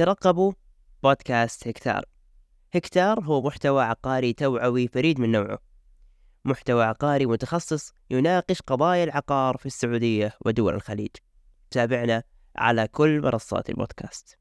ترقبوا بودكاست هكتار. هكتار هو محتوى عقاري توعوي فريد من نوعه. محتوى عقاري متخصص يناقش قضايا العقار في السعودية ودول الخليج. تابعنا على كل منصات البودكاست.